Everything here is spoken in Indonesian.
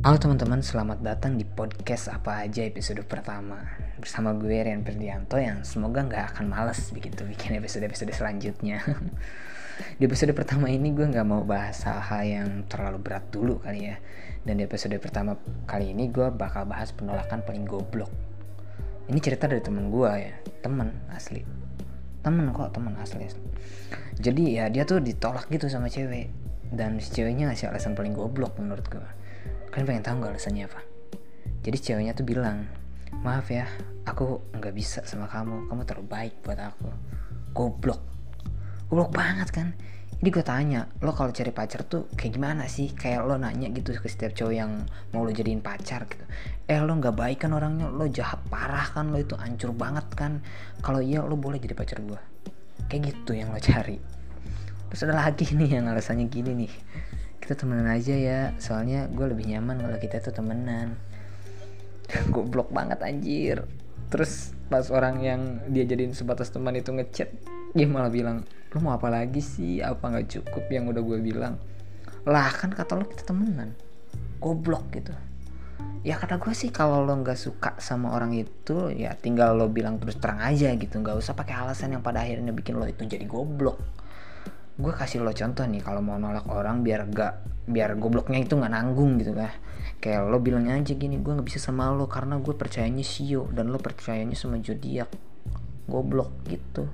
Halo teman-teman, selamat datang di podcast apa aja episode pertama. Bersama gue Rian Perdianto yang semoga nggak akan males begitu bikin episode-episode selanjutnya. Di episode pertama ini gue nggak mau bahas hal-hal yang terlalu berat dulu kali ya. Dan di episode pertama kali ini gue bakal bahas penolakan paling goblok. Ini cerita dari temen gue ya, temen asli. Temen kok, temen asli, asli. Jadi ya dia tuh ditolak gitu sama cewek. Dan si ceweknya ngasih alasan paling goblok menurut gue Kalian pengen tahu nggak alasannya apa? Jadi ceweknya tuh bilang, maaf ya, aku nggak bisa sama kamu, kamu terlalu baik buat aku. Goblok, goblok banget kan? Ini gue tanya, lo kalau cari pacar tuh kayak gimana sih? Kayak lo nanya gitu ke setiap cowok yang mau lo jadiin pacar gitu. Eh lo nggak baik kan orangnya, lo jahat parah kan, lo itu hancur banget kan? Kalau iya lo boleh jadi pacar gue. Kayak gitu yang lo cari. Terus ada lagi nih yang alasannya gini nih kita temenan aja ya. Soalnya gue lebih nyaman kalau kita tuh temenan. Goblok banget anjir. Terus pas orang yang dia jadiin sebatas teman itu ngechat dia malah bilang lo mau apa lagi sih? Apa nggak cukup yang udah gue bilang? Lah kan kata lo kita temenan. Goblok gitu. Ya kata gue sih kalau lo nggak suka sama orang itu ya tinggal lo bilang terus terang aja gitu. Nggak usah pakai alasan yang pada akhirnya bikin lo itu jadi goblok gue kasih lo contoh nih kalau mau nolak orang biar gak biar gobloknya itu nggak nanggung gitu kan. Kayak lo bilangnya aja gini gue nggak bisa sama lo karena gue percayanya sio dan lo percayanya sama zodiak goblok gitu